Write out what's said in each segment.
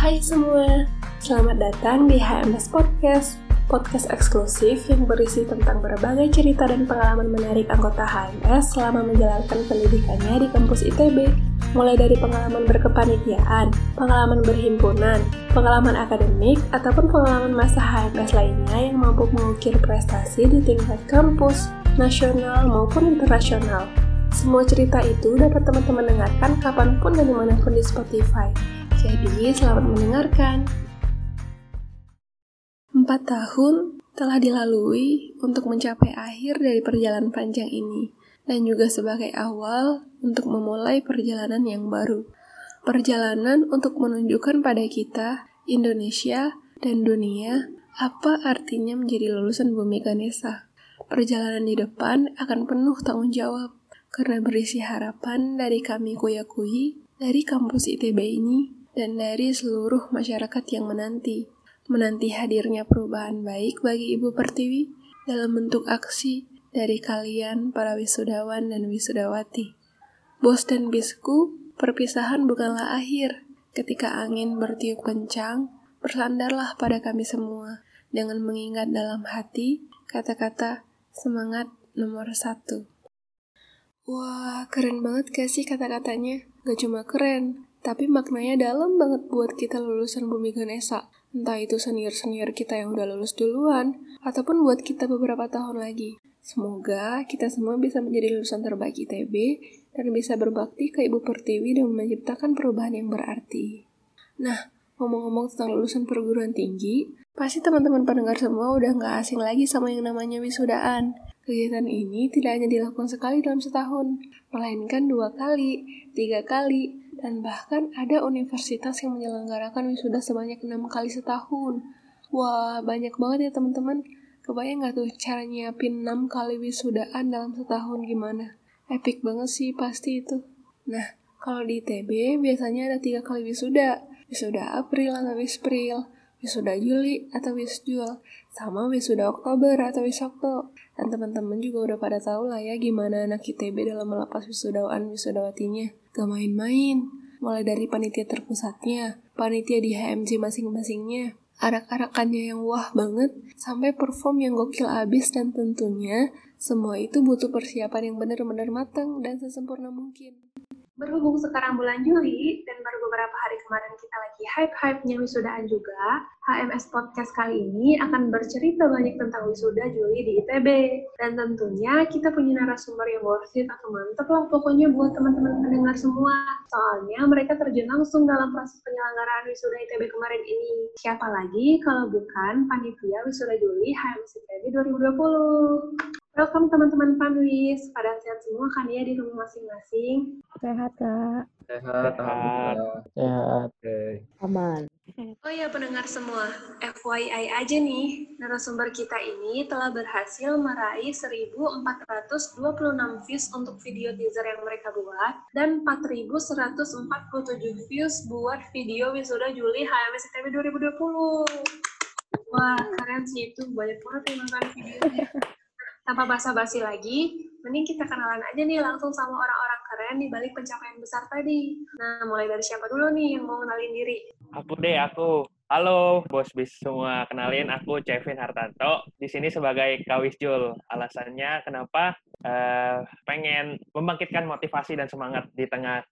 Hai semua, selamat datang di HMS Podcast, podcast eksklusif yang berisi tentang berbagai cerita dan pengalaman menarik anggota HMS selama menjalankan pendidikannya di kampus ITB, mulai dari pengalaman berkepanitiaan, pengalaman berhimpunan, pengalaman akademik, ataupun pengalaman masa HMS lainnya yang mampu mengukir prestasi di tingkat kampus, nasional maupun internasional. Semua cerita itu dapat teman-teman dengarkan kapan pun dan di mana pun di Spotify. Jadi, selamat mendengarkan. Empat tahun telah dilalui untuk mencapai akhir dari perjalanan panjang ini, dan juga sebagai awal untuk memulai perjalanan yang baru. Perjalanan untuk menunjukkan pada kita, Indonesia, dan dunia, apa artinya menjadi lulusan Bumi Ganesha. Perjalanan di depan akan penuh tanggung jawab, karena berisi harapan dari kami Kuyakui, dari kampus ITB ini, dan dari seluruh masyarakat yang menanti. Menanti hadirnya perubahan baik bagi Ibu Pertiwi dalam bentuk aksi dari kalian para wisudawan dan wisudawati. Bos dan bisku, perpisahan bukanlah akhir. Ketika angin bertiup kencang, bersandarlah pada kami semua dengan mengingat dalam hati kata-kata semangat nomor satu. Wah, keren banget gak sih kata-katanya? Gak cuma keren, tapi maknanya dalam banget buat kita lulusan Bumi Ganesha. Entah itu senior-senior kita yang udah lulus duluan, ataupun buat kita beberapa tahun lagi. Semoga kita semua bisa menjadi lulusan terbaik ITB dan bisa berbakti ke Ibu Pertiwi dan menciptakan perubahan yang berarti. Nah, ngomong-ngomong tentang lulusan perguruan tinggi, pasti teman-teman pendengar semua udah nggak asing lagi sama yang namanya wisudaan. Kegiatan ini tidak hanya dilakukan sekali dalam setahun, melainkan dua kali, tiga kali, dan bahkan ada universitas yang menyelenggarakan wisuda sebanyak enam kali setahun. Wah, banyak banget ya teman-teman. Kebayang nggak tuh cara nyiapin enam kali wisudaan dalam setahun gimana? Epic banget sih pasti itu. Nah, kalau di ITB biasanya ada tiga kali wisuda. Wisuda April atau Wispril, wisuda Juli atau Wisjul, sama wisuda Oktober atau Wisokto. Dan teman-teman juga udah pada tahu lah ya gimana anak ITB dalam melepas wisudawaan wisudawatinya. Gak main-main, mulai dari panitia terpusatnya, panitia di HMC masing-masingnya, arak-arakannya yang wah banget, sampai perform yang gokil abis. Dan tentunya semua itu butuh persiapan yang benar-benar matang dan sesempurna mungkin. Berhubung sekarang bulan Juli dan baru beberapa hari kemarin kita lagi hype-hype-nya wisudaan juga, HMS Podcast kali ini akan bercerita banyak tentang wisuda Juli di ITB. Dan tentunya kita punya narasumber yang worth it atau mantep lah pokoknya buat teman-teman pendengar semua. Soalnya mereka terjun langsung dalam proses penyelenggaraan wisuda ITB kemarin ini. Siapa lagi kalau bukan panitia wisuda Juli HMS ITB 2020. Welcome teman-teman Panwis, pada sehat semua kan ya di rumah masing-masing? Sehat kak. Sehat. Sehat. Oke. Aman. Oh ya pendengar semua, FYI aja nih, narasumber kita ini telah berhasil meraih 1.426 views untuk video teaser yang mereka buat dan 4.147 views buat video wisuda Juli HMS ITB 2020. Wah, keren sih itu, banyak banget yang nonton videonya. Tanpa basa-basi lagi, mending kita kenalan aja nih langsung sama orang-orang keren di balik pencapaian besar tadi. Nah, mulai dari siapa dulu nih yang mau kenalin diri? Aku deh, aku. Halo, bos bis semua. Kenalin, aku Kevin Hartanto. Di sini sebagai Kawisjul. Alasannya kenapa uh, pengen membangkitkan motivasi dan semangat di tengah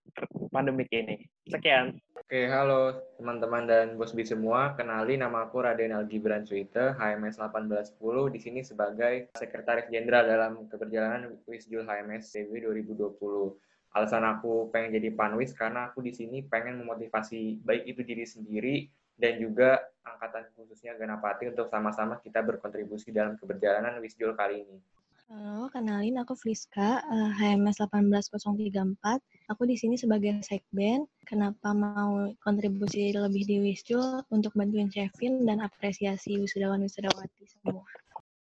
pandemik ini. Sekian. Oke, halo teman-teman dan bos bis semua. Kenalin nama aku Raden Algibran Suite, HMS 1810 di sini sebagai Sekretaris Jenderal dalam keberjalanan Wisjul HMS CW 2020. Alasan aku pengen jadi panwis karena aku di sini pengen memotivasi baik itu diri sendiri dan juga angkatan khususnya Ganapati untuk sama-sama kita berkontribusi dalam keberjalanan Wisjul kali ini. Halo, kenalin aku Friska, HMS 18034. Aku di sini sebagai sekben. Kenapa mau kontribusi lebih di Wisjul untuk bantuin Chevin dan apresiasi wisudawan-wisudawati semua.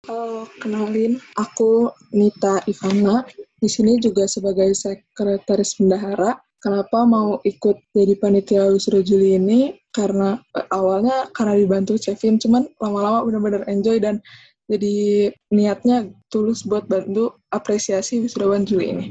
Halo, kenalin aku Nita Ivana. Di sini juga sebagai sekretaris bendahara kenapa mau ikut jadi panitia wisuda Juli ini karena eh, awalnya karena dibantu Chevin cuman lama-lama benar-benar enjoy dan jadi niatnya tulus buat bantu apresiasi wisudawan Juli ini.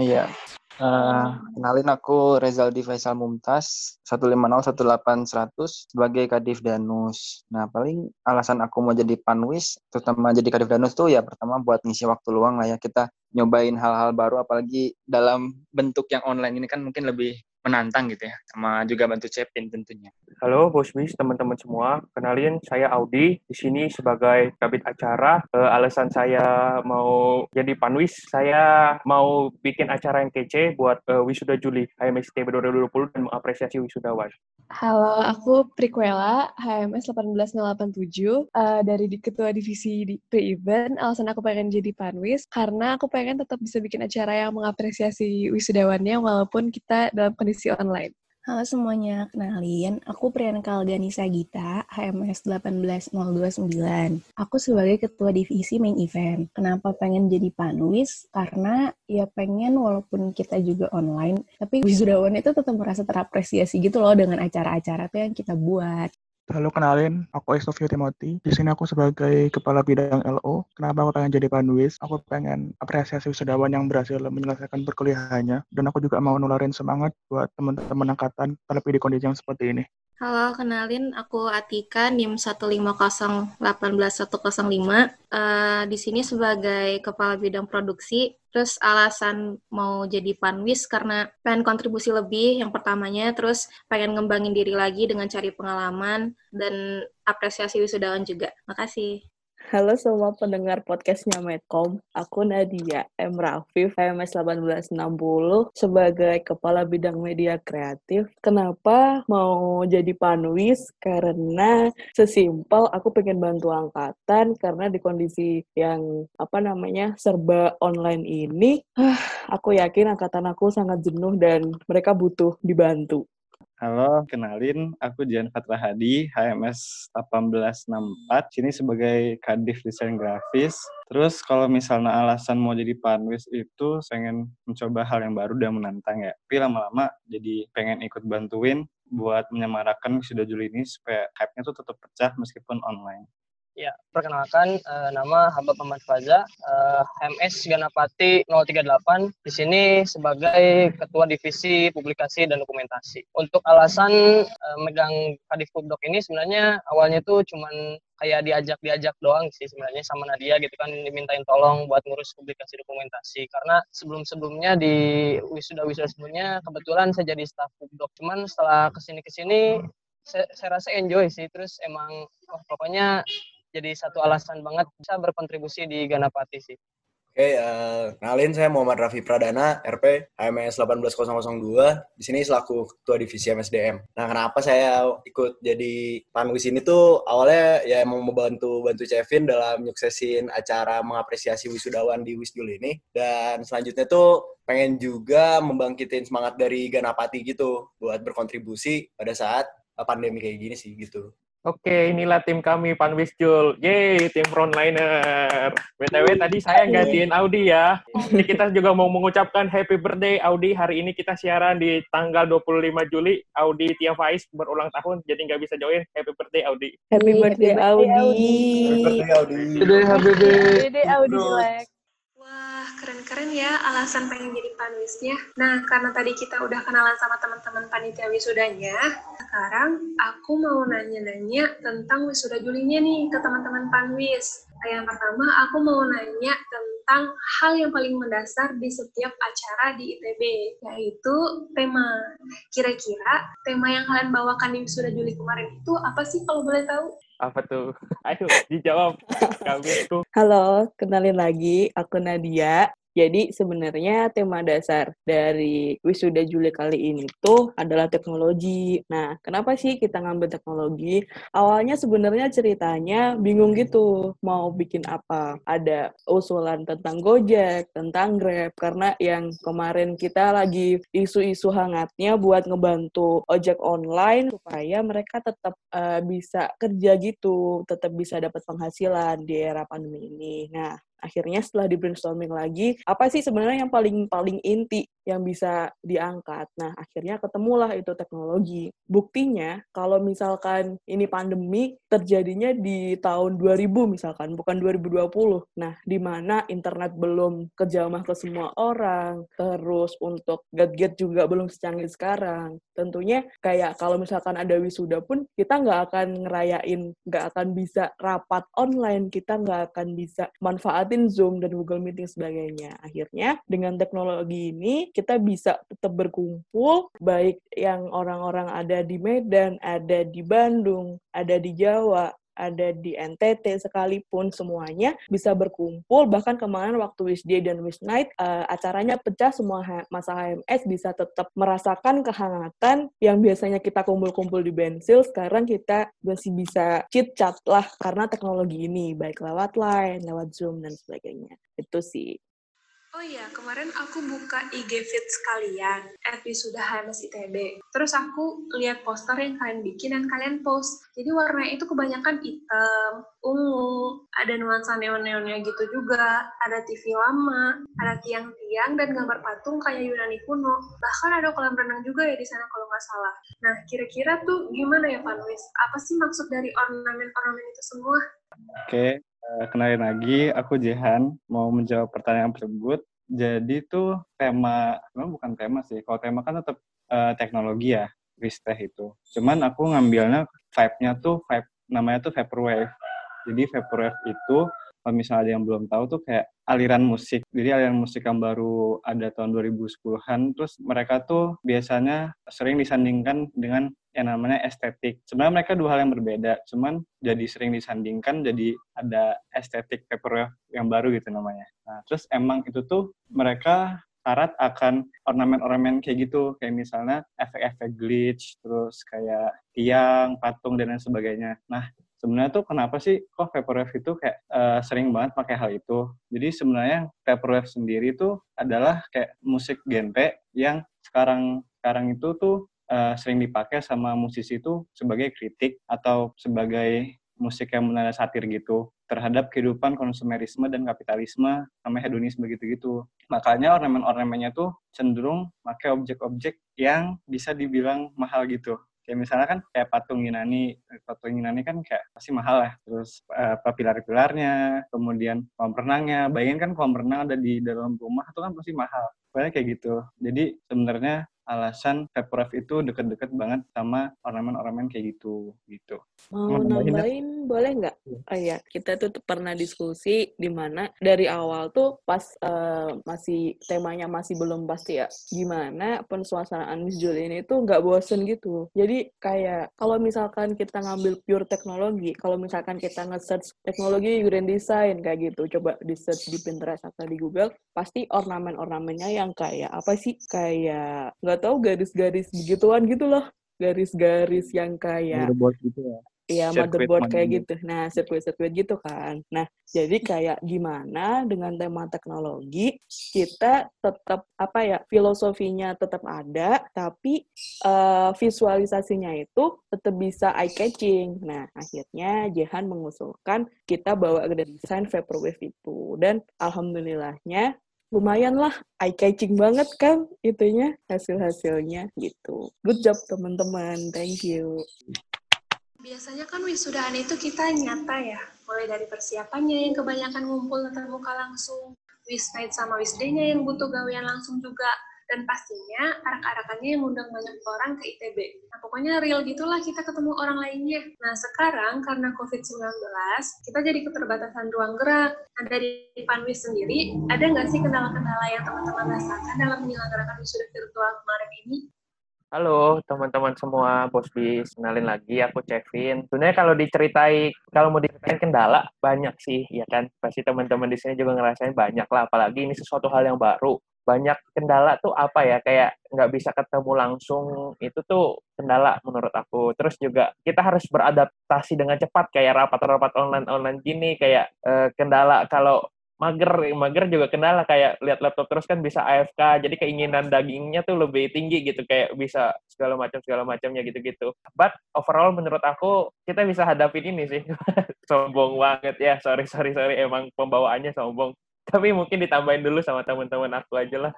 Iya. Uh, kenalin aku Rezaldi Faisal Mumtaz 1501800 sebagai Kadif Danus. Nah, paling alasan aku mau jadi panwis, terutama jadi Kadif Danus tuh ya pertama buat ngisi waktu luang lah ya kita nyobain hal-hal baru apalagi dalam bentuk yang online ini kan mungkin lebih menantang gitu ya, sama juga bantu Cepin tentunya. Halo Bos Bis, teman-teman semua. Kenalin, saya Audi. Di sini sebagai kabit acara. E, alasan saya mau jadi panwis, saya mau bikin acara yang kece buat e, Wisuda Juli HMST 2020 dan mengapresiasi wisudawan. Halo, aku Prikwela, HMS 18087, uh, dari di ketua divisi di pre-event. Alasan aku pengen jadi panwis, karena aku pengen tetap bisa bikin acara yang mengapresiasi wisudawannya walaupun kita dalam kondisi online. Halo semuanya, kenalin, aku Priyanka Alganisa Gita, HMS 18029. Aku sebagai ketua divisi main event. Kenapa pengen jadi panwis? Karena ya pengen walaupun kita juga online, tapi wisudawan itu tetap merasa terapresiasi gitu loh dengan acara-acara tuh yang kita buat. Halo, kenalin. Aku Estofio Timothy. Di sini aku sebagai Kepala Bidang LO. Kenapa aku pengen jadi panwis? Aku pengen apresiasi wisudawan yang berhasil menyelesaikan perkuliahannya. Dan aku juga mau nularin semangat buat teman-teman angkatan terlebih di kondisi yang seperti ini. Halo, kenalin aku Atika, NIM 150181105. Uh, di sini sebagai Kepala Bidang Produksi. Terus alasan mau jadi panwis karena pengen kontribusi lebih yang pertamanya, terus pengen ngembangin diri lagi dengan cari pengalaman dan apresiasi wisudawan juga. Makasih. Halo semua pendengar podcastnya Medcom, aku Nadia M. Rafif, HMS 1860, sebagai Kepala Bidang Media Kreatif. Kenapa mau jadi panwis? Karena sesimpel aku pengen bantu angkatan, karena di kondisi yang, apa namanya, serba online ini, aku yakin angkatan aku sangat jenuh dan mereka butuh dibantu. Halo, kenalin aku Jan Fatra Hadi, HMS 1864, sini sebagai Kadif Desain Grafis. Terus kalau misalnya alasan mau jadi panwis itu pengen mencoba hal yang baru dan menantang ya. Tapi lama-lama jadi pengen ikut bantuin buat menyemarakan sudah Juli ini supaya hype-nya tuh tetap pecah meskipun online. Ya, perkenalkan uh, nama Hamba Muhammad Faza, uh, MS Ganapati 038, di sini sebagai Ketua Divisi Publikasi dan Dokumentasi. Untuk alasan uh, megang Kadif Kubdok ini sebenarnya awalnya tuh cuman kayak diajak-diajak doang sih sebenarnya sama Nadia gitu kan dimintain tolong buat ngurus publikasi dokumentasi. Karena sebelum-sebelumnya di wisuda-wisuda sebelumnya kebetulan saya jadi staf Kubdok cuman setelah ke sini-kesini saya, saya rasa enjoy sih. Terus emang oh, pokoknya jadi satu alasan banget bisa berkontribusi di Ganapati sih. Oke, uh, kenalin saya Muhammad Raffi Pradana, RP HMS 18002, di sini selaku Ketua Divisi MSDM. Nah, kenapa saya ikut jadi panwis ini tuh awalnya ya mau membantu bantu Kevin dalam nyuksesin acara mengapresiasi wisudawan di Wisdul ini. Dan selanjutnya tuh pengen juga membangkitin semangat dari Ganapati gitu buat berkontribusi pada saat pandemi kayak gini sih gitu. Oke, inilah tim kami Panwis Jul. Yeay, tim frontliner. BTW tadi saya gantiin Audi ya. Jadi kita juga mau mengucapkan happy birthday Audi. Hari ini kita siaran di tanggal 25 Juli. Audi Tia Faiz berulang tahun, jadi nggak bisa join. Happy birthday Audi. Happy birthday Audi. Happy birthday Audi. Happy birthday Audi. Wah, keren-keren ya alasan pengen jadi panwisnya. Nah, karena tadi kita udah kenalan sama teman-teman panitia wisudanya, sekarang aku mau nanya-nanya tentang wisuda Julinya nih ke teman-teman panwis. Yang pertama, aku mau nanya tentang hal yang paling mendasar di setiap acara di ITB, yaitu tema. Kira-kira tema yang kalian bawakan di wisuda Juli kemarin itu apa sih kalau boleh tahu? Apa tuh? Ayo, dijawab. Kami tuh. Halo, kenalin lagi. Aku Nadia. Jadi sebenarnya tema dasar dari wisuda Juli kali ini tuh adalah teknologi. Nah, kenapa sih kita ngambil teknologi? Awalnya sebenarnya ceritanya bingung gitu mau bikin apa. Ada usulan tentang Gojek, tentang Grab karena yang kemarin kita lagi isu-isu hangatnya buat ngebantu ojek online supaya mereka tetap uh, bisa kerja gitu, tetap bisa dapat penghasilan di era pandemi ini. Nah, akhirnya setelah di brainstorming lagi apa sih sebenarnya yang paling paling inti yang bisa diangkat? Nah akhirnya ketemulah itu teknologi. Buktinya kalau misalkan ini pandemi terjadinya di tahun 2000 misalkan bukan 2020 nah di mana internet belum kejamah ke semua orang terus untuk gadget juga belum secanggih sekarang. Tentunya kayak kalau misalkan ada wisuda pun kita nggak akan ngerayain nggak akan bisa rapat online kita nggak akan bisa manfaatin Zoom dan Google Meeting sebagainya. Akhirnya dengan teknologi ini kita bisa tetap berkumpul baik yang orang-orang ada di Medan ada di Bandung ada di Jawa ada di NTT sekalipun semuanya bisa berkumpul bahkan kemarin waktu Wish Day dan Wish Night uh, acaranya pecah semua masa HMS bisa tetap merasakan kehangatan yang biasanya kita kumpul-kumpul di Bensil sekarang kita masih bisa chit chat lah karena teknologi ini baik lewat line, lewat Zoom dan sebagainya. Itu sih Oh iya, kemarin aku buka IG feed sekalian, sudah HMS ITB. Terus aku lihat poster yang kalian bikin dan kalian post. Jadi warnanya itu kebanyakan hitam, ungu, ada nuansa neon-neonnya gitu juga, ada TV lama, ada tiang-tiang dan gambar patung kayak Yunani kuno. Bahkan ada kolam renang juga ya di sana kalau nggak salah. Nah, kira-kira tuh gimana ya Panwis? Apa sih maksud dari ornamen-ornamen itu semua? Oke, kenalin lagi, aku Jehan, mau menjawab pertanyaan tersebut. Jadi tuh tema, memang bukan tema sih, kalau tema kan tetap uh, teknologi ya, Risteh itu. Cuman aku ngambilnya vibe-nya tuh, vibe, namanya tuh Vaporwave. Jadi Vaporwave itu, kalau misalnya ada yang belum tahu tuh kayak aliran musik. Jadi aliran musik yang baru ada tahun 2010-an, terus mereka tuh biasanya sering disandingkan dengan yang namanya estetik. Sebenarnya mereka dua hal yang berbeda, cuman jadi sering disandingkan jadi ada estetik paper yang baru gitu namanya. Nah, terus emang itu tuh mereka syarat akan ornamen-ornamen kayak gitu, kayak misalnya efek-efek glitch, terus kayak tiang, patung, dan lain sebagainya. Nah, sebenarnya tuh kenapa sih kok Vaporwave itu kayak uh, sering banget pakai hal itu. Jadi sebenarnya Vaporwave sendiri tuh adalah kayak musik genre yang sekarang sekarang itu tuh uh, sering dipakai sama musisi itu sebagai kritik atau sebagai musik yang menanda satir gitu terhadap kehidupan konsumerisme dan kapitalisme sama hedonisme gitu-gitu. Makanya ornamen-ornamennya tuh cenderung pakai objek-objek yang bisa dibilang mahal gitu. Kayak misalnya kan kayak patung Yunani, patung Yunani kan kayak pasti mahal ya. Terus uh, pilar-pilarnya, kemudian kolam renangnya. Bayangin kan kolam renang ada di dalam rumah itu kan pasti mahal. Pokoknya kayak gitu. Jadi sebenarnya alasan Vaporwave itu deket-deket banget sama ornamen-ornamen kayak gitu gitu. Mau nambahin boleh nggak? Iya. Oh iya, kita tuh pernah diskusi di mana dari awal tuh pas uh, masih temanya masih belum pasti ya. Gimana pensuasanaan Miss Julie ini tuh nggak bosen gitu. Jadi kayak kalau misalkan kita ngambil pure teknologi, kalau misalkan kita nge-search teknologi grand design kayak gitu, coba di-search di Pinterest atau di Google, pasti ornamen-ornamennya yang kayak apa sih? Kayak nggak nggak tahu garis-garis begituan gitu loh garis-garis yang kayak motherboard gitu ya Iya, motherboard kayak gitu. Nah, sirkuit-sirkuit gitu kan. Nah, jadi kayak gimana dengan tema teknologi, kita tetap, apa ya, filosofinya tetap ada, tapi uh, visualisasinya itu tetap bisa eye-catching. Nah, akhirnya Jehan mengusulkan kita bawa ke desain Vaporwave itu. Dan alhamdulillahnya lumayan lah eye catching banget kan itunya hasil-hasilnya gitu. Good job teman-teman, thank you. Biasanya kan wisudaan itu kita nyata ya, mulai dari persiapannya yang kebanyakan ngumpul tatap muka langsung, wish night sama wish day-nya yang butuh gawean langsung juga, dan pastinya arak-arakannya yang undang banyak orang ke ITB. Nah, pokoknya real gitulah kita ketemu orang lainnya. Nah, sekarang karena COVID-19, kita jadi keterbatasan ruang gerak. Nah, dari Panwis sendiri, ada nggak sih kendala-kendala yang teman-teman rasakan dalam menyelenggarakan wisuda virtual kemarin ini? Halo teman-teman semua, Bos Bis. Kenalin lagi, aku Kevin. Sebenarnya kalau diceritai, kalau mau diceritain kendala, banyak sih, ya kan? Pasti teman-teman di sini juga ngerasain banyak lah, apalagi ini sesuatu hal yang baru banyak kendala tuh apa ya? Kayak nggak bisa ketemu langsung itu tuh kendala menurut aku. Terus juga kita harus beradaptasi dengan cepat kayak rapat-rapat online online gini kayak eh, kendala kalau mager mager juga kendala kayak lihat laptop terus kan bisa AFK jadi keinginan dagingnya tuh lebih tinggi gitu kayak bisa segala macam segala macamnya gitu-gitu. But overall menurut aku kita bisa hadapin ini sih. Sombong banget. Ya sorry sorry sorry emang pembawaannya sombong tapi mungkin ditambahin dulu sama teman-teman aku aja lah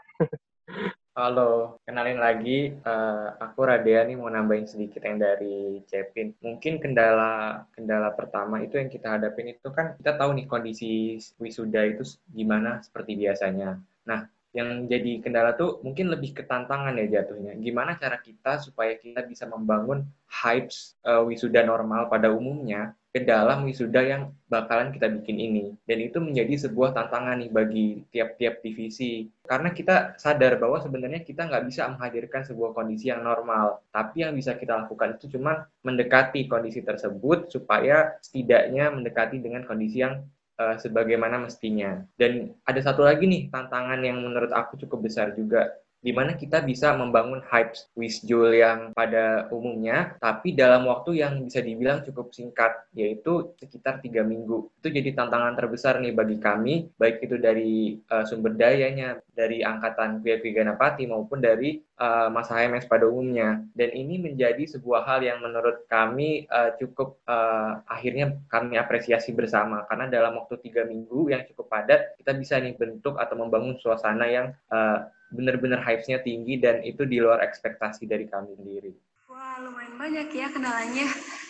Halo, kenalin lagi. Uh, aku Radea nih mau nambahin sedikit yang dari Cepin. Mungkin kendala kendala pertama itu yang kita hadapin itu kan kita tahu nih kondisi wisuda itu gimana seperti biasanya. Nah, yang jadi kendala tuh mungkin lebih ke tantangan ya jatuhnya. Gimana cara kita supaya kita bisa membangun hypes uh, wisuda normal pada umumnya ke dalam wisuda yang bakalan kita bikin ini. Dan itu menjadi sebuah tantangan nih bagi tiap-tiap divisi. Karena kita sadar bahwa sebenarnya kita nggak bisa menghadirkan sebuah kondisi yang normal. Tapi yang bisa kita lakukan itu cuma mendekati kondisi tersebut supaya setidaknya mendekati dengan kondisi yang uh, sebagaimana mestinya. Dan ada satu lagi nih tantangan yang menurut aku cukup besar juga di mana kita bisa membangun hype wisjul yang pada umumnya, tapi dalam waktu yang bisa dibilang cukup singkat, yaitu sekitar tiga minggu. Itu jadi tantangan terbesar nih bagi kami, baik itu dari uh, sumber dayanya, dari angkatan VIP Ganapati maupun dari uh, masa HMS pada umumnya. Dan ini menjadi sebuah hal yang menurut kami uh, cukup uh, akhirnya kami apresiasi bersama, karena dalam waktu tiga minggu yang cukup padat, kita bisa nih bentuk atau membangun suasana yang uh, benar-benar hype-nya tinggi dan itu di luar ekspektasi dari kami sendiri. Wah, lumayan banyak ya kendalanya.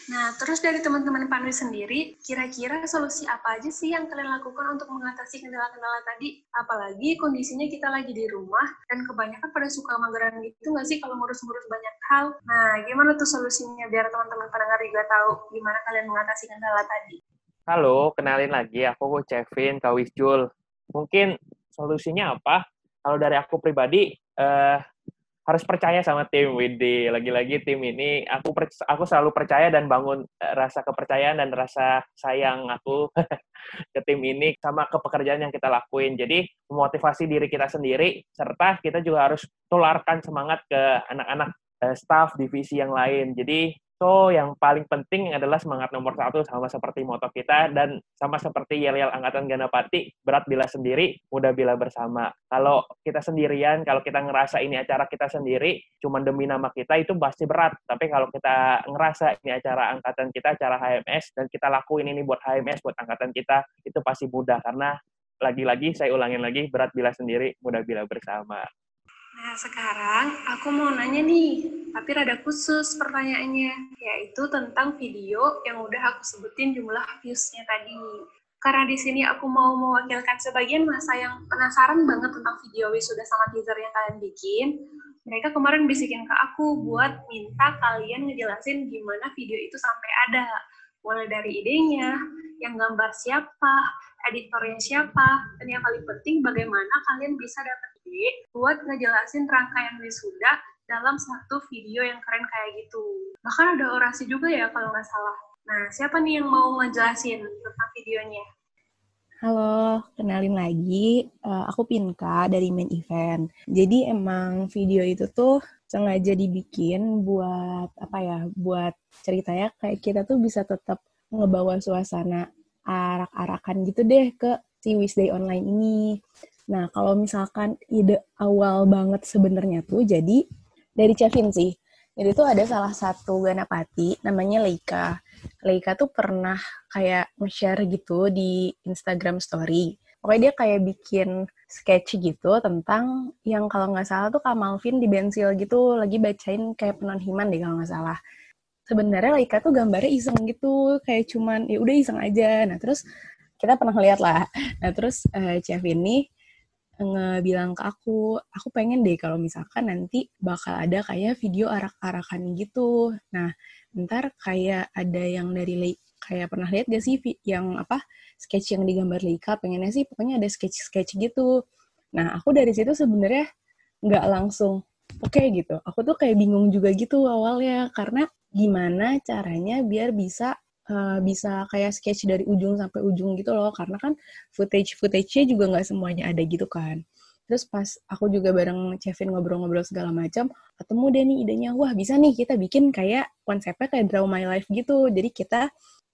Nah, terus dari teman-teman Panwi sendiri, kira-kira solusi apa aja sih yang kalian lakukan untuk mengatasi kendala-kendala tadi? Apalagi kondisinya kita lagi di rumah, dan kebanyakan pada suka mageran gitu nggak sih kalau ngurus-ngurus banyak hal? Nah, gimana tuh solusinya biar teman-teman pendengar juga tahu gimana kalian mengatasi kendala tadi? Halo, kenalin lagi, aku Kevin Kawisjul. Mungkin solusinya apa? Kalau dari aku pribadi uh, harus percaya sama tim WD lagi-lagi tim ini aku aku selalu percaya dan bangun eh, rasa kepercayaan dan rasa sayang aku ke tim ini sama ke pekerjaan yang kita lakuin. Jadi memotivasi diri kita sendiri serta kita juga harus tularkan semangat ke anak-anak uh, staff divisi yang lain. Jadi So, yang paling penting adalah semangat nomor satu sama seperti moto kita dan sama seperti yel-yel Angkatan Ganapati, berat bila sendiri, mudah bila bersama. Kalau kita sendirian, kalau kita ngerasa ini acara kita sendiri, cuma demi nama kita, itu pasti berat. Tapi kalau kita ngerasa ini acara Angkatan kita, acara HMS, dan kita lakuin ini buat HMS, buat Angkatan kita, itu pasti mudah. Karena lagi-lagi, saya ulangin lagi, berat bila sendiri, mudah bila bersama. Nah, sekarang aku mau nanya nih, tapi rada khusus pertanyaannya, yaitu tentang video yang udah aku sebutin jumlah views-nya tadi. Karena di sini aku mau mewakilkan sebagian masa yang penasaran banget tentang video wisuda sama teaser yang kalian bikin, mereka kemarin bisikin ke aku buat minta kalian ngejelasin gimana video itu sampai ada. Mulai dari idenya, yang gambar siapa, editornya siapa, dan yang paling penting bagaimana kalian bisa dapat buat ngejelasin rangkaian wisuda dalam satu video yang keren kayak gitu. Bahkan ada orasi juga ya kalau nggak salah. Nah, siapa nih yang mau ngejelasin tentang videonya? Halo, kenalin lagi. Uh, aku Pinka dari main event. Jadi emang video itu tuh sengaja dibikin buat apa ya? Buat ceritanya kayak kita tuh bisa tetap ngebawa suasana arak-arakan gitu deh ke si Wisday Online ini. Nah, kalau misalkan ide awal banget sebenarnya tuh jadi dari Chevin sih. Jadi tuh ada salah satu ganapati namanya Leika. Leika tuh pernah kayak nge-share gitu di Instagram story. Pokoknya dia kayak bikin sketch gitu tentang yang kalau nggak salah tuh Kak Malvin di Bensil gitu lagi bacain kayak penonhiman deh kalau nggak salah. Sebenarnya Leika tuh gambarnya iseng gitu, kayak cuman ya udah iseng aja. Nah terus kita pernah lihat lah. Nah terus uh, Chef ini ngebilang ke aku, aku pengen deh kalau misalkan nanti bakal ada kayak video arak-arakan gitu. Nah, ntar kayak ada yang dari kayak pernah lihat gak sih yang apa sketch yang digambar Leika pengennya sih pokoknya ada sketch-sketch gitu. Nah, aku dari situ sebenarnya nggak langsung oke okay, gitu. Aku tuh kayak bingung juga gitu awalnya karena gimana caranya biar bisa uh, bisa kayak sketch dari ujung sampai ujung gitu loh karena kan footage footage-nya juga nggak semuanya ada gitu kan terus pas aku juga bareng Kevin ngobrol-ngobrol segala macam ketemu deh nih idenya wah bisa nih kita bikin kayak konsepnya kayak draw my life gitu jadi kita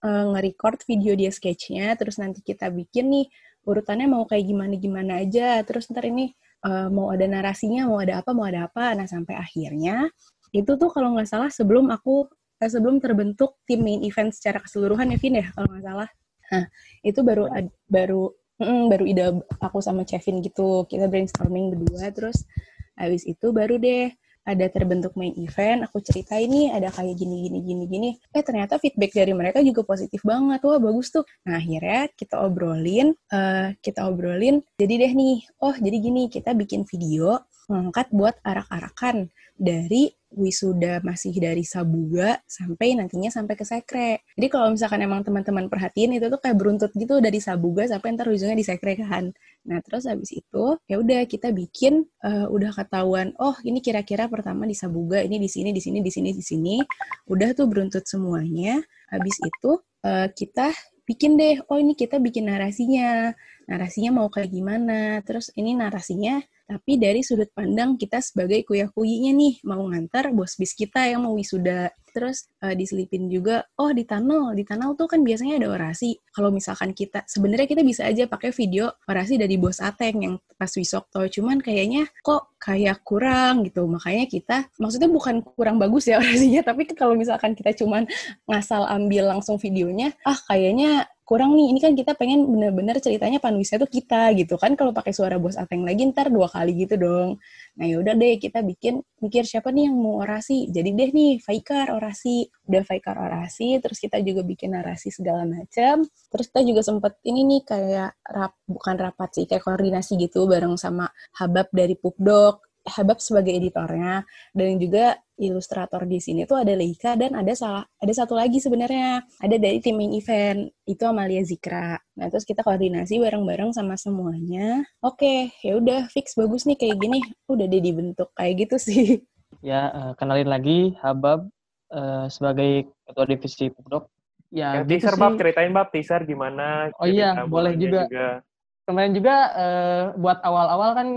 uh, nge-record video dia sketchnya terus nanti kita bikin nih urutannya mau kayak gimana-gimana aja. Terus ntar ini uh, mau ada narasinya, mau ada apa, mau ada apa. Nah, sampai akhirnya itu tuh kalau nggak salah sebelum aku eh, sebelum terbentuk tim main event secara keseluruhan ya Vin ya kalau nggak salah. Nah, itu baru baru mm, baru ide aku sama Kevin gitu. Kita brainstorming berdua terus habis itu baru deh ada terbentuk main event, aku cerita ini ada kayak gini gini gini gini. Eh ternyata feedback dari mereka juga positif banget, wah bagus tuh. Nah akhirnya kita obrolin, uh, kita obrolin. Jadi deh nih, oh jadi gini kita bikin video ngangkat buat arak-arakan dari wisuda masih dari Sabuga sampai nantinya sampai ke Sekre. Jadi kalau misalkan emang teman-teman perhatiin itu tuh kayak beruntut gitu dari Sabuga sampai ntar ujungnya di Sekre kan. Nah terus habis itu ya udah kita bikin uh, udah ketahuan oh ini kira-kira pertama di Sabuga ini di sini di sini di sini di sini udah tuh beruntut semuanya. Habis itu uh, kita bikin deh oh ini kita bikin narasinya narasinya mau kayak gimana terus ini narasinya tapi dari sudut pandang kita sebagai kuya-kuyinya nih mau ngantar bos bis kita yang mau wisuda. Terus uh, diselipin juga oh di tunnel di tunnel tuh kan biasanya ada orasi. Kalau misalkan kita sebenarnya kita bisa aja pakai video orasi dari bos Ateng yang pas wisokto cuman kayaknya kok kayak kurang gitu. Makanya kita maksudnya bukan kurang bagus ya orasinya tapi kalau misalkan kita cuman ngasal ambil langsung videonya ah kayaknya kurang nih ini kan kita pengen bener-bener ceritanya panuisnya tuh kita gitu kan. Kalau pakai suara bos Ateng lagi ntar dua kali gitu dong. Nah yaudah deh kita bikin mikir siapa nih yang mau orasi. Jadi deh nih Faikar orasi. Udah Faikar orasi terus kita juga bikin narasi segala macam terus kita juga sempet ini nih kayak rap bukan rapat sih kayak koordinasi gitu bareng sama Habab dari Pupdok Habab sebagai editornya dan juga ilustrator di sini tuh ada Leika dan ada salah ada satu lagi sebenarnya ada dari tim main event itu Amalia Zikra. Nah terus kita koordinasi bareng-bareng sama semuanya. Oke ya udah fix bagus nih kayak gini udah deh dibentuk kayak gitu sih. Ya uh, kenalin lagi Habab uh, sebagai ketua divisi Pupdok. Ya, ya gitu teaser bab ceritain bab teaser gimana? Oh iya boleh juga. juga. Kemarin juga uh, buat awal-awal kan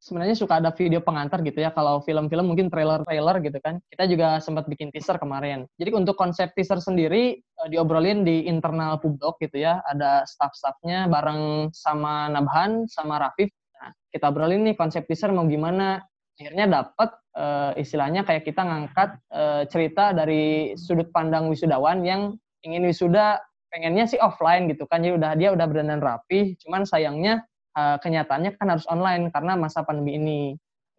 sebenarnya suka ada video pengantar gitu ya. Kalau film-film mungkin trailer-trailer gitu kan. Kita juga sempat bikin teaser kemarin. Jadi untuk konsep teaser sendiri uh, diobrolin di internal Pubdoc gitu ya. Ada staff-staffnya bareng sama Nabhan, sama Rafif. Nah, kita obrolin nih konsep teaser mau gimana. Akhirnya dapat uh, istilahnya kayak kita ngangkat uh, cerita dari sudut pandang wisudawan yang ingin wisuda pengennya sih offline gitu kan. Jadi udah dia udah berdandan rapi, cuman sayangnya uh, kenyataannya kan harus online karena masa pandemi ini.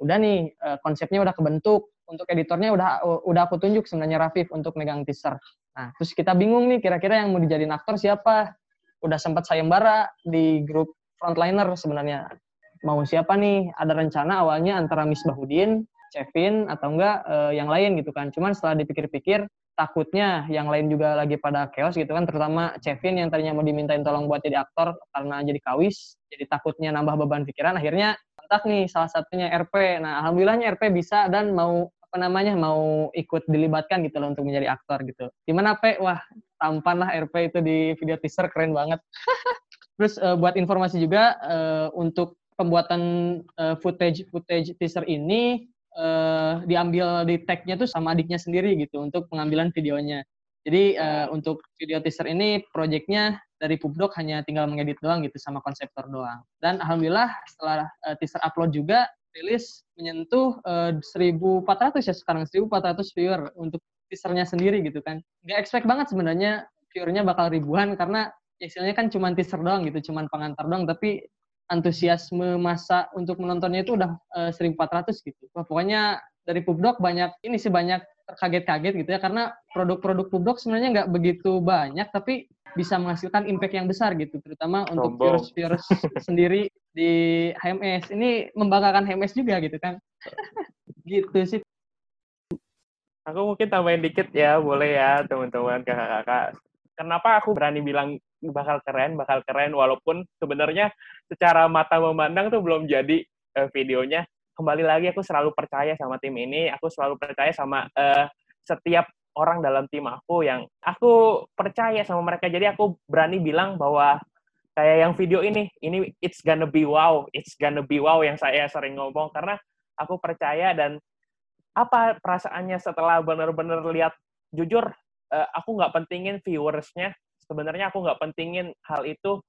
Udah nih uh, konsepnya udah kebentuk, untuk editornya udah udah aku tunjuk sebenarnya Rafif untuk megang teaser. Nah, terus kita bingung nih kira-kira yang mau dijadiin aktor siapa? Udah sempat sayembara di grup frontliner sebenarnya. Mau siapa nih? Ada rencana awalnya antara Miss Bahudin, Kevin atau enggak uh, yang lain gitu kan. Cuman setelah dipikir-pikir takutnya yang lain juga lagi pada chaos gitu kan terutama Kevin yang tadinya mau dimintain tolong buat jadi aktor karena jadi kawis jadi takutnya nambah beban pikiran akhirnya kontak nih salah satunya RP nah alhamdulillahnya RP bisa dan mau apa namanya mau ikut dilibatkan gitu loh untuk menjadi aktor gitu. Gimana P wah tampan lah RP itu di video teaser keren banget. Terus uh, buat informasi juga uh, untuk pembuatan uh, footage footage teaser ini uh, diambil di tag-nya tuh sama adiknya sendiri gitu untuk pengambilan videonya. Jadi uh, untuk video teaser ini proyeknya dari Pubdoc hanya tinggal mengedit doang gitu sama konseptor doang. Dan alhamdulillah setelah uh, teaser upload juga rilis menyentuh uh, 1400 ya sekarang 1400 viewer untuk teasernya sendiri gitu kan. Gak expect banget sebenarnya viewernya bakal ribuan karena istilahnya kan cuma teaser doang gitu, cuma pengantar doang tapi antusiasme masa untuk menontonnya itu udah uh, eh, 1400 gitu. Wah, pokoknya dari Pubdoc banyak ini sih banyak terkaget-kaget gitu ya karena produk-produk Pubdoc sebenarnya nggak begitu banyak tapi bisa menghasilkan impact yang besar gitu terutama untuk virus-virus sendiri di HMS. Ini membanggakan HMS juga gitu kan. gitu sih. Aku mungkin tambahin dikit ya, boleh ya teman-teman kakak-kakak. Kenapa aku berani bilang bakal keren, bakal keren walaupun sebenarnya secara mata memandang tuh belum jadi uh, videonya. Kembali lagi aku selalu percaya sama tim ini, aku selalu percaya sama uh, setiap orang dalam tim aku yang aku percaya sama mereka. Jadi aku berani bilang bahwa kayak yang video ini, ini it's gonna be wow, it's gonna be wow yang saya sering ngomong karena aku percaya dan apa perasaannya setelah benar-benar lihat jujur uh, aku nggak pentingin viewersnya sebenarnya aku nggak pentingin hal itu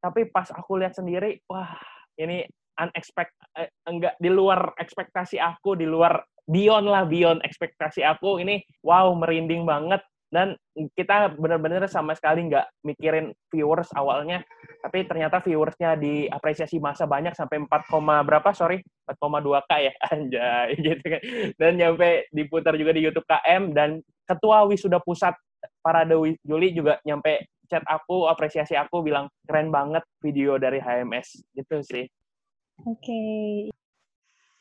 tapi pas aku lihat sendiri wah ini unexpected eh, enggak di luar ekspektasi aku di luar beyond lah beyond ekspektasi aku ini wow merinding banget. Dan kita benar-benar sama sekali nggak mikirin viewers awalnya tapi ternyata viewersnya diapresiasi masa banyak sampai 4, berapa sorry 4,2 k ya anjay gitu kan. Dan nyampe diputar juga di YouTube KM dan ketua wisuda pusat para Dewi Juli juga nyampe chat aku apresiasi aku bilang keren banget video dari HMS gitu sih oke okay.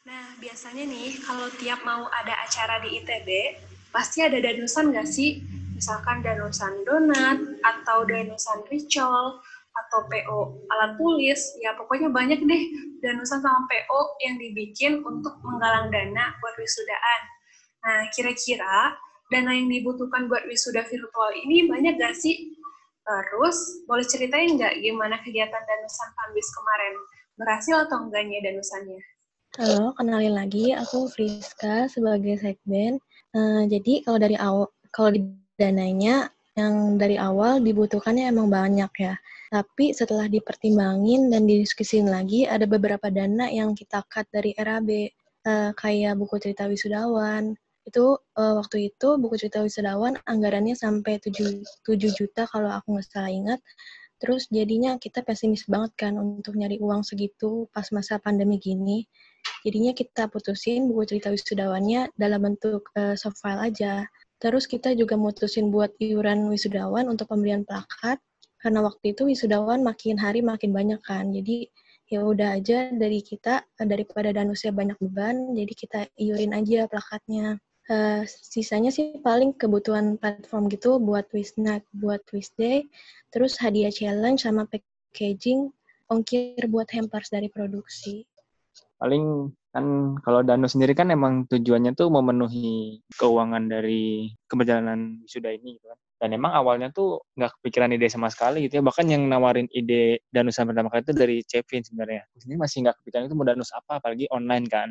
nah biasanya nih kalau tiap mau ada acara di ITB pasti ada danusan nggak sih? Misalkan danusan donat, atau danusan ricol, atau PO alat tulis, ya pokoknya banyak deh danusan sama PO yang dibikin untuk menggalang dana buat wisudaan. Nah, kira-kira dana yang dibutuhkan buat wisuda virtual ini banyak gak sih? Terus, boleh ceritain nggak gimana kegiatan danusan Pambis kemarin? Berhasil atau enggaknya danusannya? Halo, kenalin lagi. Aku Friska sebagai sekben Uh, jadi kalau dari awal, kalau di dananya yang dari awal dibutuhkannya emang banyak ya. Tapi setelah dipertimbangin dan didiskusin lagi, ada beberapa dana yang kita cut dari RAB, uh, eh, kayak buku cerita wisudawan. Itu uh, waktu itu buku cerita wisudawan anggarannya sampai 7, 7 juta kalau aku nggak salah ingat. Terus jadinya kita pesimis banget kan untuk nyari uang segitu pas masa pandemi gini. Jadinya kita putusin buku cerita wisudawannya dalam bentuk uh, soft file aja. Terus kita juga mutusin buat iuran wisudawan untuk pembelian plakat karena waktu itu wisudawan makin hari makin banyak kan. Jadi ya udah aja dari kita daripada danusnya banyak beban, jadi kita iurin aja plakatnya. Uh, sisanya sih paling kebutuhan platform gitu buat Wisnat, buat Wisday, terus hadiah challenge sama packaging, ongkir buat hampers dari produksi paling kan kalau Danu sendiri kan emang tujuannya tuh memenuhi keuangan dari keberjalanan sudah ini gitu kan. Dan emang awalnya tuh nggak kepikiran ide sama sekali gitu ya. Bahkan yang nawarin ide Danusan pertama kali itu dari Chevin sebenarnya. Ini masih nggak kepikiran itu mau Danus apa, apalagi online kan.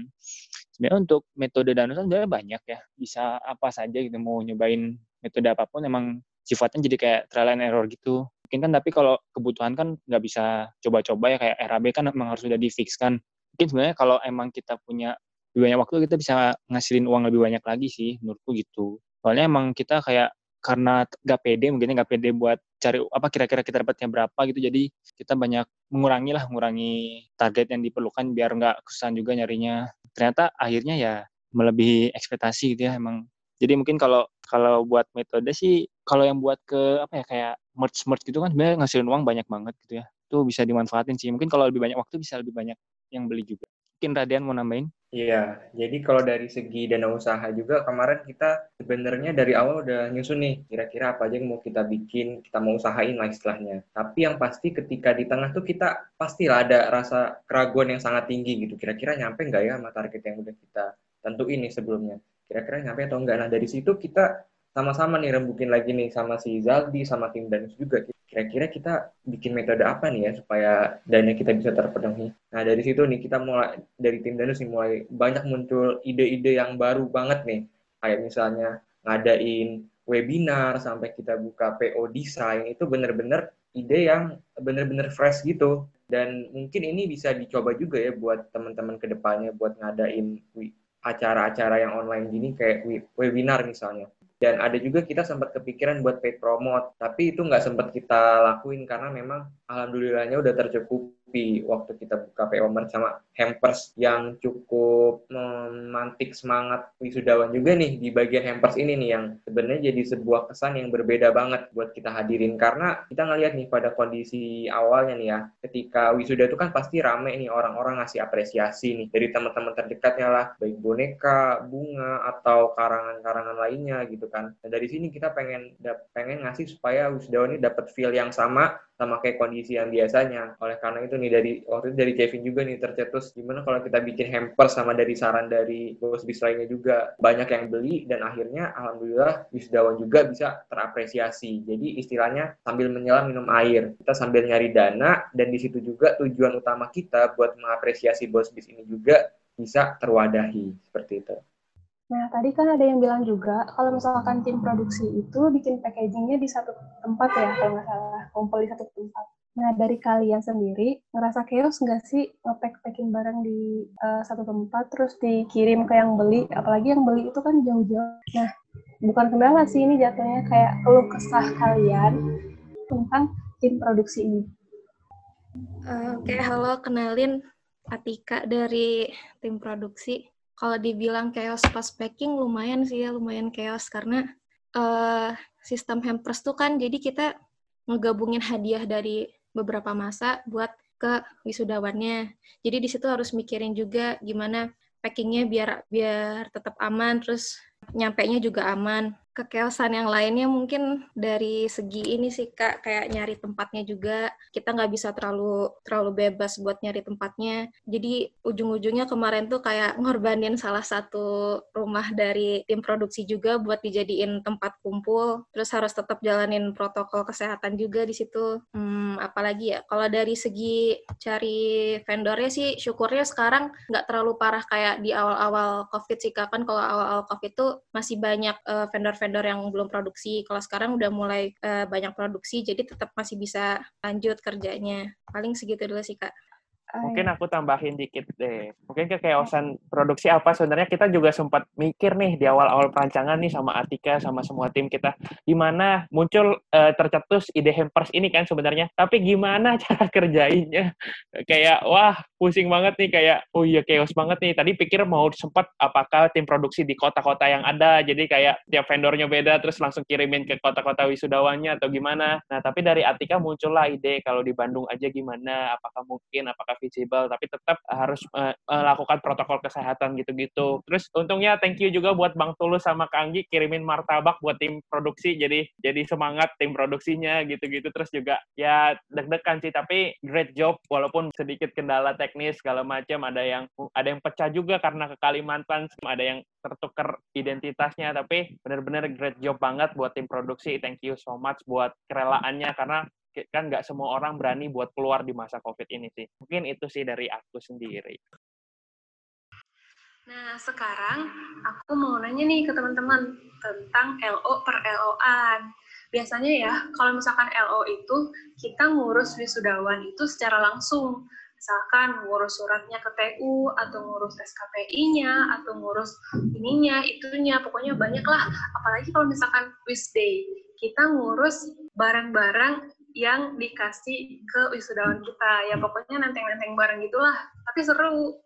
Sebenarnya untuk metode Danusan sebenarnya banyak ya. Bisa apa saja gitu, mau nyobain metode apa pun emang sifatnya jadi kayak trial and error gitu. Mungkin kan tapi kalau kebutuhan kan nggak bisa coba-coba ya kayak RAB kan emang harus sudah difix kan mungkin sebenarnya kalau emang kita punya lebih banyak waktu kita bisa ngasilin uang lebih banyak lagi sih menurutku gitu soalnya emang kita kayak karena gak pede mungkin gak pede buat cari apa kira-kira kita dapatnya berapa gitu jadi kita banyak mengurangi lah mengurangi target yang diperlukan biar nggak kesusahan juga nyarinya ternyata akhirnya ya melebihi ekspektasi gitu ya emang. Jadi mungkin kalau kalau buat metode sih kalau yang buat ke apa ya kayak merch merch gitu kan sebenarnya ngasilin uang banyak banget gitu ya. Itu bisa dimanfaatin sih. Mungkin kalau lebih banyak waktu bisa lebih banyak yang beli juga. Mungkin Radian mau nambahin? Iya, jadi kalau dari segi dana usaha juga kemarin kita sebenarnya dari awal udah nyusun nih kira-kira apa aja yang mau kita bikin, kita mau usahain lah istilahnya. Tapi yang pasti ketika di tengah tuh kita pastilah ada rasa keraguan yang sangat tinggi gitu. Kira-kira nyampe nggak ya sama target yang udah kita tentuin nih sebelumnya. Kira-kira nyampe atau enggak. Nah dari situ kita sama-sama nih rembukin lagi nih sama si Zaldi, sama tim Danus juga kira-kira kita bikin metode apa nih ya supaya dana kita bisa terpenuhi. Nah dari situ nih kita mulai dari tim Danus nih mulai banyak muncul ide-ide yang baru banget nih. Kayak misalnya ngadain webinar sampai kita buka PO design itu bener-bener ide yang bener-bener fresh gitu. Dan mungkin ini bisa dicoba juga ya buat teman-teman ke depannya buat ngadain acara-acara yang online gini kayak webinar misalnya dan ada juga kita sempat kepikiran buat paid promote tapi itu nggak sempat kita lakuin karena memang alhamdulillahnya udah tercukupi waktu kita buka PO sama hampers yang cukup memantik semangat wisudawan juga nih di bagian hampers ini nih yang sebenarnya jadi sebuah kesan yang berbeda banget buat kita hadirin karena kita ngelihat nih pada kondisi awalnya nih ya ketika wisuda itu kan pasti rame nih orang-orang ngasih apresiasi nih dari teman-teman terdekatnya lah baik boneka, bunga atau karangan-karangan lainnya gitu kan. Dan dari sini kita pengen pengen ngasih supaya wisudawan ini dapat feel yang sama sama kayak kondisi yang biasanya. Oleh karena itu dari waktu itu dari Kevin juga nih tercetus gimana kalau kita bikin hamper sama dari saran dari bos bis lainnya juga banyak yang beli dan akhirnya alhamdulillah wisudawan juga bisa terapresiasi. Jadi istilahnya sambil menyelam minum air. Kita sambil nyari dana dan di situ juga tujuan utama kita buat mengapresiasi bos bis ini juga bisa terwadahi seperti itu. Nah, tadi kan ada yang bilang juga, kalau misalkan tim produksi itu bikin packagingnya di satu tempat ya, kalau nggak salah, kumpul di satu tempat. Nah, dari kalian sendiri, ngerasa chaos nggak sih nge-pack-packing barang di uh, satu tempat, terus dikirim ke yang beli, apalagi yang beli itu kan jauh-jauh. Nah, bukan kendala sih ini jatuhnya kayak keluh kesah kalian tentang tim produksi ini. Uh, Oke, okay, halo, kenalin Atika dari tim produksi. Kalau dibilang chaos pas packing, lumayan sih ya, lumayan chaos karena uh, sistem hampers tuh kan, jadi kita ngegabungin hadiah dari beberapa masa buat ke wisudawannya. Jadi di situ harus mikirin juga gimana packingnya biar biar tetap aman, terus nyampe nya juga aman kekeosan yang lainnya mungkin dari segi ini sih kak kayak nyari tempatnya juga. Kita nggak bisa terlalu terlalu bebas buat nyari tempatnya. Jadi ujung-ujungnya kemarin tuh kayak ngorbanin salah satu rumah dari tim produksi juga buat dijadiin tempat kumpul. Terus harus tetap jalanin protokol kesehatan juga di situ. Hmm, apalagi ya kalau dari segi cari vendornya sih syukurnya sekarang nggak terlalu parah kayak di awal-awal covid sih kak. Kan kalau awal-awal covid tuh masih banyak uh, vendor vendor yang belum produksi. Kalau sekarang udah mulai uh, banyak produksi, jadi tetap masih bisa lanjut kerjanya. Paling segitu dulu sih, Kak. Mungkin aku tambahin dikit deh. Mungkin kekeosan produksi apa sebenarnya kita juga sempat mikir nih di awal-awal perancangan nih sama Atika sama semua tim kita gimana muncul uh, tercetus ide hampers ini kan sebenarnya. Tapi gimana cara kerjainnya? kayak wah pusing banget nih kayak oh iya chaos banget nih. Tadi pikir mau sempat apakah tim produksi di kota-kota yang ada jadi kayak tiap vendornya beda terus langsung kirimin ke kota-kota wisudawannya atau gimana. Nah, tapi dari Atika muncullah ide kalau di Bandung aja gimana? Apakah mungkin apakah visible tapi tetap harus uh, melakukan protokol kesehatan gitu-gitu. Terus untungnya thank you juga buat Bang Tulus sama Kang Anggi kirimin martabak buat tim produksi jadi jadi semangat tim produksinya gitu-gitu. Terus juga ya deg-degan sih tapi great job walaupun sedikit kendala teknis segala macam ada yang ada yang pecah juga karena ke Kalimantan ada yang tertukar identitasnya tapi benar-benar great job banget buat tim produksi. Thank you so much buat kerelaannya karena kan nggak semua orang berani buat keluar di masa COVID ini sih. Mungkin itu sih dari aku sendiri. Nah, sekarang aku mau nanya nih ke teman-teman tentang LO per LO-an. Biasanya ya, kalau misalkan LO itu, kita ngurus wisudawan itu secara langsung. Misalkan ngurus suratnya ke TU, atau ngurus SKPI-nya, atau ngurus ininya, itunya, pokoknya banyak lah. Apalagi kalau misalkan wisday, kita ngurus barang-barang yang dikasih ke wisudawan kita. Ya pokoknya nanteng-nanteng bareng gitulah, tapi seru.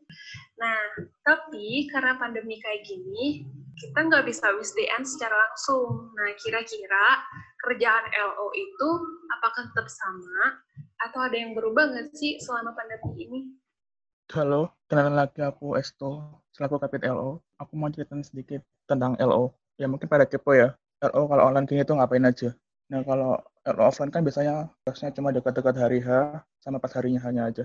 Nah, tapi karena pandemi kayak gini, kita nggak bisa wisdayan secara langsung. Nah, kira-kira kerjaan LO itu apakah tetap sama atau ada yang berubah nggak sih selama pandemi ini? Halo, kenalan lagi aku Esto, selaku Kapit LO. Aku mau cerita sedikit tentang LO. Ya mungkin pada kepo ya, LO kalau online gini tuh ngapain aja. Nah kalau offline kan biasanya kiosnya cuma dekat-dekat hari H sama pas harinya hanya aja.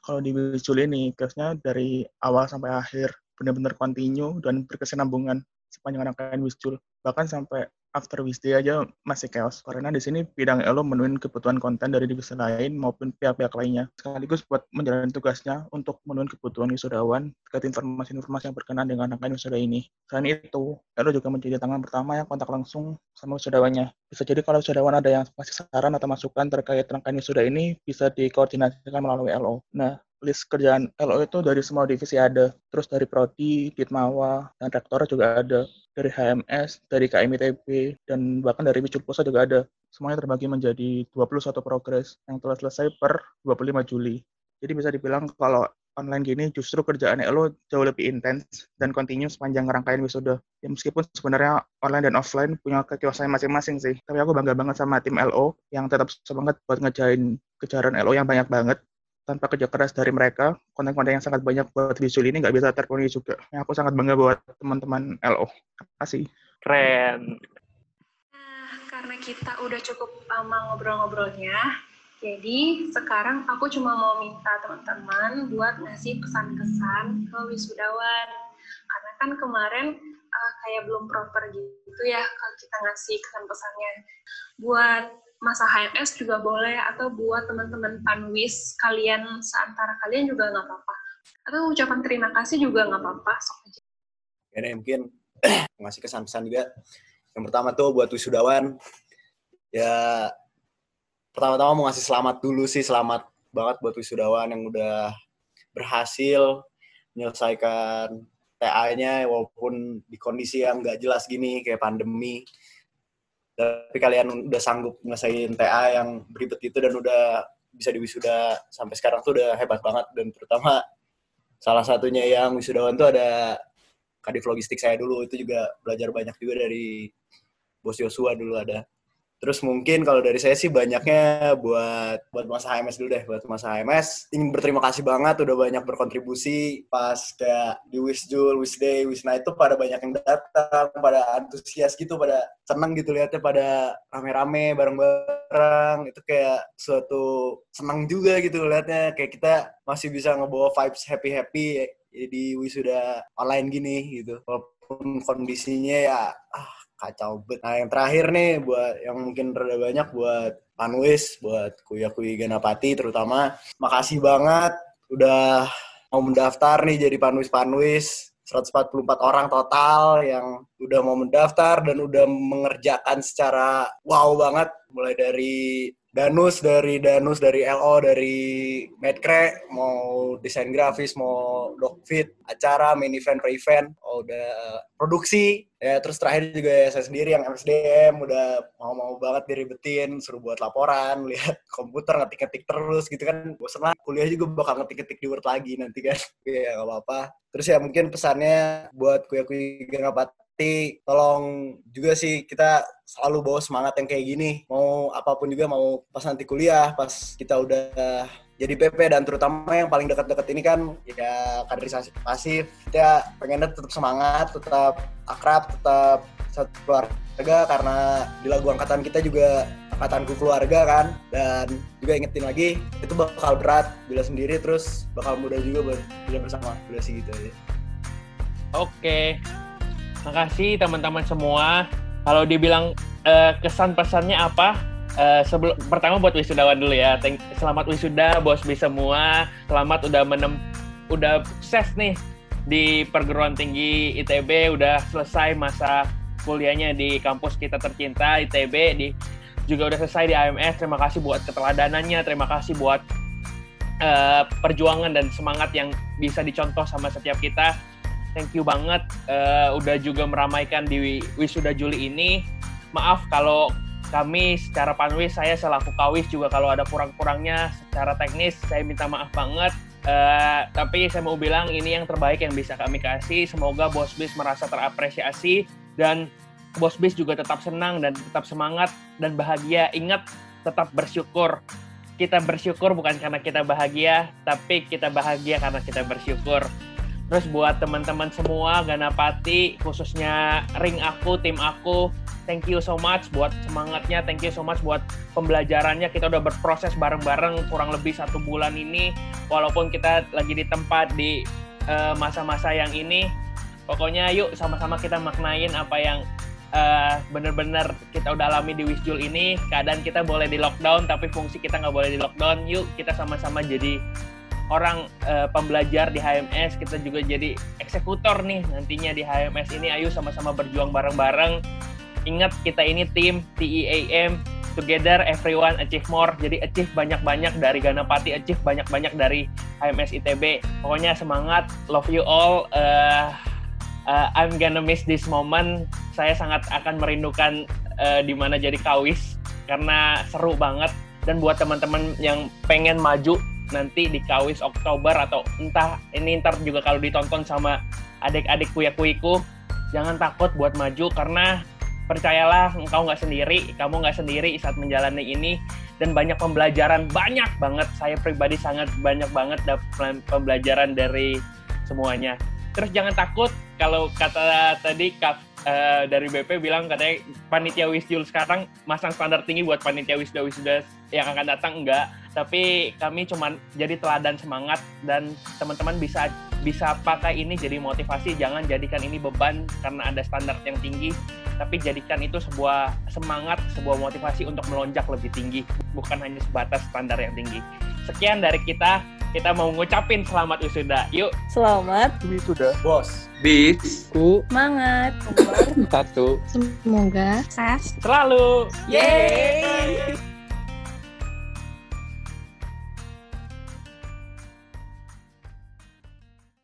Kalau di Wijul ini kiosnya dari awal sampai akhir benar-benar kontinu dan berkesinambungan sepanjang rangkaian Wisjul. Bahkan sampai after Wisday aja masih chaos karena di sini bidang Elo menuin kebutuhan konten dari divisi lain maupun pihak-pihak lainnya sekaligus buat menjalani tugasnya untuk menuin kebutuhan wisudawan terkait informasi-informasi yang berkenaan dengan rangkaian wisuda ini. Selain itu, Elo juga menjadi tangan pertama yang kontak langsung sama wisudawannya. Bisa jadi kalau wisudawan ada yang masih saran atau masukan terkait rangkaian wisuda ini bisa dikoordinasikan melalui LO. Nah, list kerjaan LO itu dari semua divisi ada. Terus dari Prodi, Ditmawa, dan Rektor juga ada dari HMS, dari KMITB, dan bahkan dari Wicul Pusat juga ada. Semuanya terbagi menjadi 21 progres yang telah selesai per 25 Juli. Jadi bisa dibilang kalau online gini justru kerjaan lo jauh lebih intens dan kontinu sepanjang rangkaian wisuda. Ya meskipun sebenarnya online dan offline punya kekiwasan masing-masing sih. Tapi aku bangga banget sama tim LO yang tetap semangat buat ngejain kejaran LO yang banyak banget tanpa kerja keras dari mereka, konten-konten yang sangat banyak buat visual ini nggak bisa terpenuhi juga. Ya, aku sangat bangga buat teman-teman LO. Terima kasih. Keren. Nah, karena kita udah cukup lama ngobrol-ngobrolnya, jadi sekarang aku cuma mau minta teman-teman buat ngasih pesan-kesan ke wisudawan. Karena kan kemarin uh, kayak belum proper gitu ya kalau kita ngasih kesan-pesannya. Buat masa HMS juga boleh atau buat teman-teman panwis kalian seantara kalian juga nggak apa-apa. Atau ucapan terima kasih juga nggak apa-apa sok aja. Ya mungkin ngasih kesan-pesan juga. Yang pertama tuh buat wisudawan ya pertama-tama mau ngasih selamat dulu sih, selamat banget buat wisudawan yang udah berhasil menyelesaikan TA-nya walaupun di kondisi yang nggak jelas gini kayak pandemi. Tapi kalian udah sanggup ngelesain TA yang beribet itu dan udah bisa diwisuda sampai sekarang tuh udah hebat banget. Dan terutama salah satunya yang wisudawan tuh ada kadif logistik saya dulu. Itu juga belajar banyak juga dari bos Yosua dulu ada Terus mungkin kalau dari saya sih banyaknya buat buat masa HMS dulu deh, buat masa HMS. Ingin berterima kasih banget udah banyak berkontribusi pas kayak di Wisjul, Wisday, Wisna itu pada banyak yang datang, pada antusias gitu, pada senang gitu lihatnya pada rame-rame bareng-bareng. Itu kayak suatu senang juga gitu lihatnya kayak kita masih bisa ngebawa vibes happy-happy di wisuda online gini gitu. Walaupun kondisinya ya ah kacau bet. Nah yang terakhir nih buat yang mungkin rada banyak buat Panwis, buat Kuya Kuya Ganapati terutama. Makasih banget udah mau mendaftar nih jadi Panwis Panwis. 144 orang total yang udah mau mendaftar dan udah mengerjakan secara wow banget mulai dari Danus dari Danus dari LO dari Medcre mau desain grafis mau dogfit acara main event pre event oh, udah produksi. Ya terus terakhir juga ya saya sendiri yang MSDM udah mau mau banget diribetin suruh buat laporan lihat komputer ngetik-ngetik terus gitu kan. Bosan lah kuliah juga bakal ngetik-ngetik di Word lagi nanti kan. Ya nggak apa-apa. Terus ya mungkin pesannya buat kuya-kuya gak berarti tolong juga sih kita selalu bawa semangat yang kayak gini. Mau apa pun juga, mau pas nanti kuliah, pas kita udah jadi PP dan terutama yang paling dekat-dekat ini kan ya kaderisasi pasif. Kita pengennya tetap semangat, tetap akrab, tetap satu keluarga karena di lagu angkatan kita juga angkatanku keluarga kan dan juga ingetin lagi itu bakal berat bila sendiri terus bakal mudah juga bila bersama udah sih gitu aja. Oke, Makasih teman-teman semua. Kalau dibilang uh, kesan pesannya apa? Uh, sebelum pertama buat wisudawan dulu ya. Thank, selamat wisuda bos bis semua. Selamat udah menem udah sukses nih di perguruan tinggi ITB udah selesai masa kuliahnya di kampus kita tercinta ITB di juga udah selesai di AMS. Terima kasih buat keteladanannya, terima kasih buat uh, perjuangan dan semangat yang bisa dicontoh sama setiap kita thank you banget uh, udah juga meramaikan di wisuda Juli ini. Maaf kalau kami secara panwis saya selaku kawis juga kalau ada kurang-kurangnya secara teknis saya minta maaf banget. Uh, tapi saya mau bilang ini yang terbaik yang bisa kami kasih. Semoga Bos Bis merasa terapresiasi dan Bos Bis juga tetap senang dan tetap semangat dan bahagia. Ingat tetap bersyukur. Kita bersyukur bukan karena kita bahagia, tapi kita bahagia karena kita bersyukur. Terus buat teman-teman semua Ganapati, khususnya ring aku, tim aku, thank you so much buat semangatnya, thank you so much buat pembelajarannya. Kita udah berproses bareng-bareng kurang lebih satu bulan ini, walaupun kita lagi di tempat di eh, masa-masa uh, yang ini. Pokoknya yuk sama-sama kita maknain apa yang uh, bener-bener kita udah alami di Wisjul ini. Keadaan kita boleh di lockdown, tapi fungsi kita nggak boleh di lockdown. Yuk kita sama-sama jadi orang uh, pembelajar di HMS kita juga jadi eksekutor nih nantinya di HMS ini. Ayo sama-sama berjuang bareng-bareng. Ingat kita ini tim TEAM together everyone achieve more. Jadi achieve banyak-banyak dari Ganapati achieve banyak-banyak dari HMS ITB pokoknya semangat. Love you all. Uh, uh, I'm gonna miss this moment. Saya sangat akan merindukan uh, di mana jadi kawis. Karena seru banget. Dan buat teman-teman yang pengen maju nanti di Kawis Oktober atau entah ini ntar juga kalau ditonton sama adik-adik kuya-kuiku jangan takut buat maju karena percayalah engkau nggak sendiri kamu nggak sendiri saat menjalani ini. Dan banyak pembelajaran banyak banget. Saya pribadi sangat banyak banget dapat pembelajaran dari semuanya. Terus jangan takut kalau kata tadi Kak uh, dari BP bilang katanya panitia wisjul sekarang masang standar tinggi buat panitia wisda wisda yang akan datang. Enggak tapi kami cuma jadi teladan semangat dan teman-teman bisa bisa pakai ini jadi motivasi. Jangan jadikan ini beban karena ada standar yang tinggi tapi jadikan itu sebuah semangat sebuah motivasi untuk melonjak lebih tinggi. Bukan hanya sebatas standar yang tinggi. Sekian dari kita. Kita mau ngucapin selamat wisuda. Yuk. Selamat. Wisuda bos. Bis. Ku. Semangat. Satu. Semoga sukses. Selalu. Yeay